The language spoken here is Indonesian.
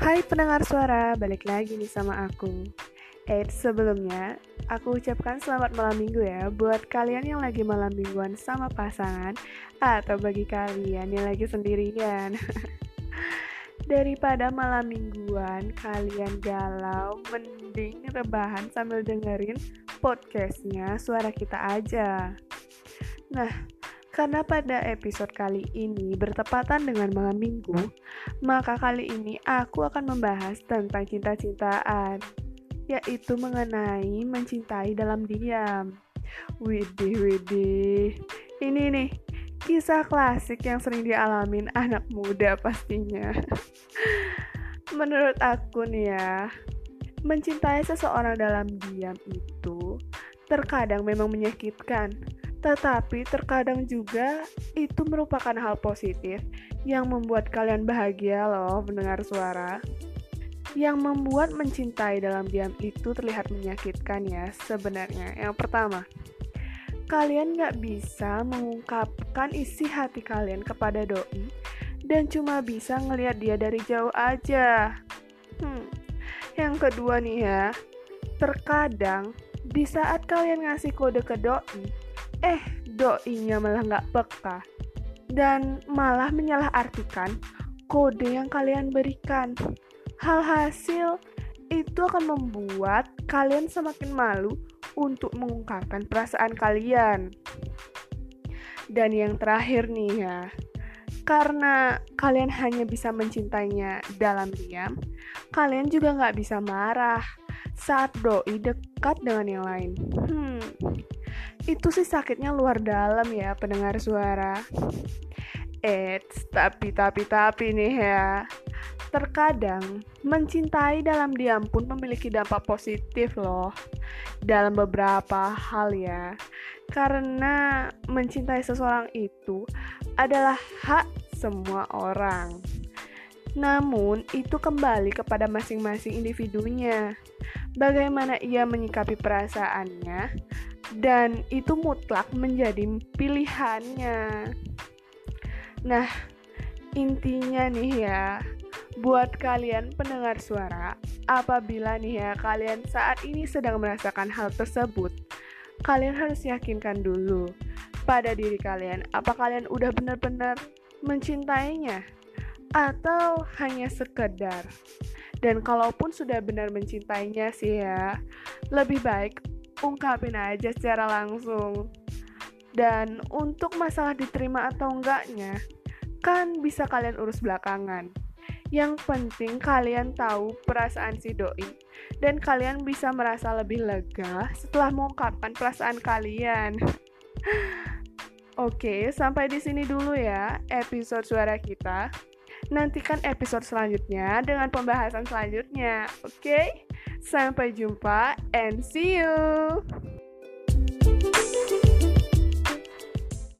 Hai pendengar suara, balik lagi nih sama aku. Eh, sebelumnya, aku ucapkan selamat malam minggu ya buat kalian yang lagi malam mingguan sama pasangan atau bagi kalian yang lagi sendirian. Daripada malam mingguan kalian galau, mending rebahan sambil dengerin podcastnya suara kita aja. Nah, karena pada episode kali ini bertepatan dengan malam minggu, maka kali ini aku akan membahas tentang cinta-cintaan, yaitu mengenai mencintai dalam diam. Widih, widih. Ini nih, kisah klasik yang sering dialamin anak muda pastinya. Menurut aku nih ya, mencintai seseorang dalam diam itu terkadang memang menyakitkan tetapi terkadang juga itu merupakan hal positif yang membuat kalian bahagia loh mendengar suara. Yang membuat mencintai dalam diam itu terlihat menyakitkan ya sebenarnya. Yang pertama, kalian nggak bisa mengungkapkan isi hati kalian kepada doi dan cuma bisa ngelihat dia dari jauh aja. Hmm. Yang kedua nih ya, terkadang di saat kalian ngasih kode ke doi, eh doinya malah nggak peka dan malah menyalahartikan kode yang kalian berikan. Hal hasil itu akan membuat kalian semakin malu untuk mengungkapkan perasaan kalian. Dan yang terakhir nih ya, karena kalian hanya bisa mencintainya dalam diam, kalian juga nggak bisa marah saat doi dekat dengan yang lain. Hmm, itu sih sakitnya luar dalam ya pendengar suara. Eits, tapi tapi tapi nih ya. Terkadang mencintai dalam diam pun memiliki dampak positif loh dalam beberapa hal ya. Karena mencintai seseorang itu adalah hak semua orang. Namun, itu kembali kepada masing-masing individunya. Bagaimana ia menyikapi perasaannya, dan itu mutlak menjadi pilihannya. Nah, intinya nih ya, buat kalian pendengar suara, apabila nih ya kalian saat ini sedang merasakan hal tersebut, kalian harus yakinkan dulu pada diri kalian, apa kalian udah benar-benar mencintainya atau hanya sekedar. Dan kalaupun sudah benar mencintainya sih ya, lebih baik ungkapin aja secara langsung. Dan untuk masalah diterima atau enggaknya, kan bisa kalian urus belakangan. Yang penting kalian tahu perasaan si doi dan kalian bisa merasa lebih lega setelah mengungkapkan perasaan kalian. Oke, sampai di sini dulu ya episode suara kita. Nantikan episode selanjutnya dengan pembahasan selanjutnya. Oke? Sampai jumpa and see you.